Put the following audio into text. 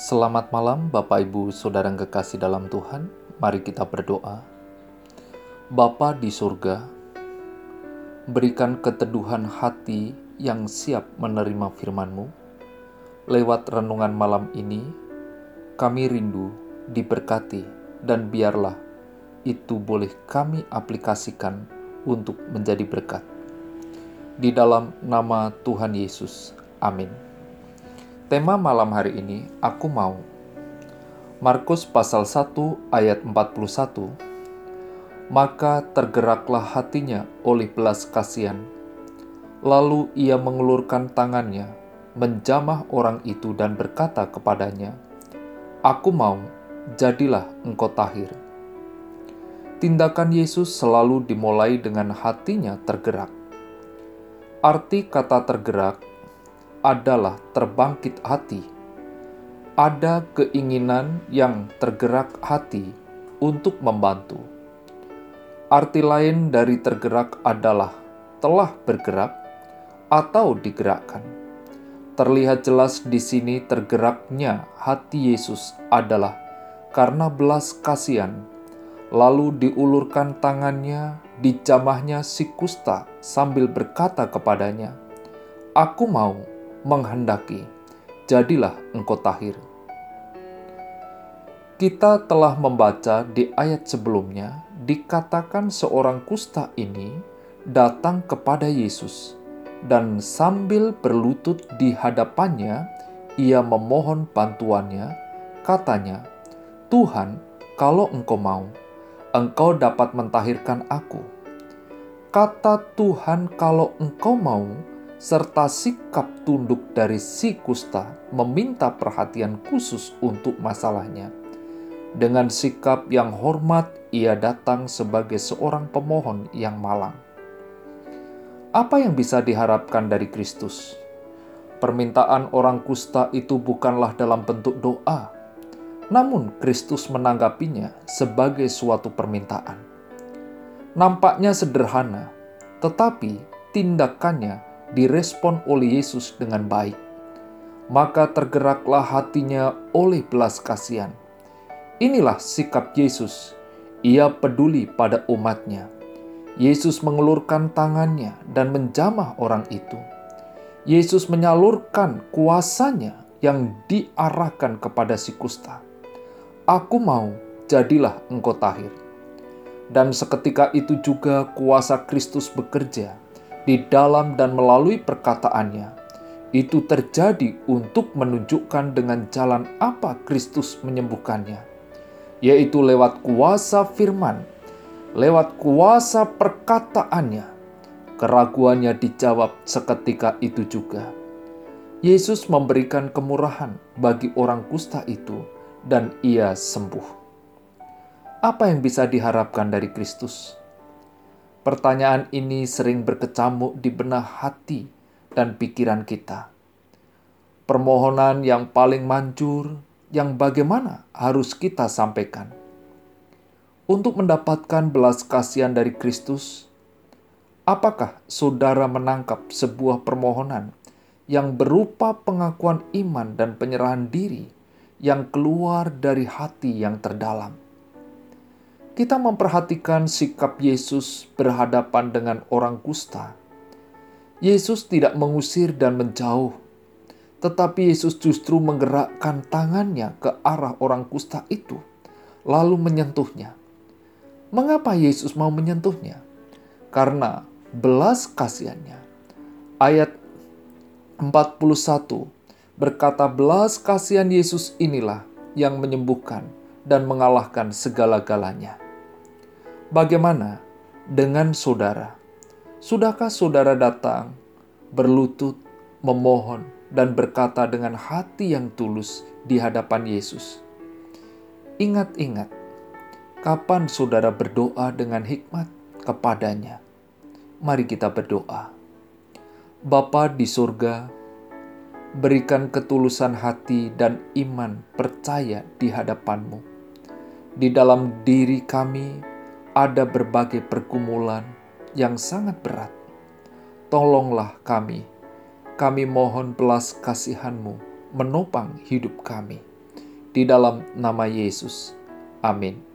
Selamat malam, Bapak, Ibu, saudara yang kekasih dalam Tuhan. Mari kita berdoa. Bapa di surga, berikan keteduhan hati yang siap menerima firman-Mu. Lewat renungan malam ini, kami rindu diberkati dan biarlah itu boleh kami aplikasikan untuk menjadi berkat. Di dalam nama Tuhan Yesus. Amin. Tema malam hari ini, aku mau. Markus pasal 1 ayat 41. Maka tergeraklah hatinya oleh belas kasihan. Lalu ia mengulurkan tangannya, menjamah orang itu dan berkata kepadanya, Aku mau, jadilah engkau tahir. Tindakan Yesus selalu dimulai dengan hatinya tergerak. Arti kata tergerak adalah terbangkit hati. Ada keinginan yang tergerak hati untuk membantu. Arti lain dari tergerak adalah telah bergerak atau digerakkan. Terlihat jelas di sini tergeraknya hati Yesus adalah karena belas kasihan. Lalu diulurkan tangannya, dijamahnya si kusta sambil berkata kepadanya, Aku mau menghendaki, jadilah engkau tahir. Kita telah membaca di ayat sebelumnya, dikatakan seorang kusta ini datang kepada Yesus, dan sambil berlutut di hadapannya, ia memohon bantuannya. Katanya, "Tuhan, kalau Engkau mau, Engkau dapat mentahirkan aku." Kata Tuhan, "Kalau Engkau mau," serta sikap tunduk dari si kusta meminta perhatian khusus untuk masalahnya. Dengan sikap yang hormat, ia datang sebagai seorang pemohon yang malang. Apa yang bisa diharapkan dari Kristus? Permintaan orang kusta itu bukanlah dalam bentuk doa, namun Kristus menanggapinya sebagai suatu permintaan. Nampaknya sederhana, tetapi tindakannya direspon oleh Yesus dengan baik. Maka tergeraklah hatinya oleh belas kasihan. Inilah sikap Yesus. Ia peduli pada umatnya. Yesus mengelurkan tangannya dan menjamah orang itu. Yesus menyalurkan kuasanya yang diarahkan kepada si kusta. Aku mau, jadilah engkau tahir. Dan seketika itu juga kuasa Kristus bekerja di dalam dan melalui perkataannya. Itu terjadi untuk menunjukkan dengan jalan apa Kristus menyembuhkannya, yaitu lewat kuasa firman, lewat kuasa perkataannya. Keraguannya dijawab seketika itu juga. Yesus memberikan kemurahan bagi orang kusta itu, dan ia sembuh. Apa yang bisa diharapkan dari Kristus? Pertanyaan ini sering berkecamuk di benak hati dan pikiran kita. Permohonan yang paling manjur, yang bagaimana harus kita sampaikan? Untuk mendapatkan belas kasihan dari Kristus, apakah saudara menangkap sebuah permohonan yang berupa pengakuan iman dan penyerahan diri yang keluar dari hati yang terdalam? Kita memperhatikan sikap Yesus berhadapan dengan orang kusta. Yesus tidak mengusir dan menjauh, tetapi Yesus justru menggerakkan tangannya ke arah orang kusta itu, lalu menyentuhnya. Mengapa Yesus mau menyentuhnya? Karena belas kasihannya. Ayat 41 berkata belas kasihan Yesus inilah yang menyembuhkan dan mengalahkan segala-galanya. Bagaimana dengan saudara? Sudahkah saudara datang, berlutut, memohon, dan berkata dengan hati yang tulus di hadapan Yesus? Ingat-ingat, kapan saudara berdoa dengan hikmat kepadanya? Mari kita berdoa. Bapa di surga, berikan ketulusan hati dan iman percaya di hadapanmu di dalam diri kami ada berbagai pergumulan yang sangat berat. Tolonglah kami. Kami mohon belas kasihanmu menopang hidup kami. di dalam nama Yesus. Amin.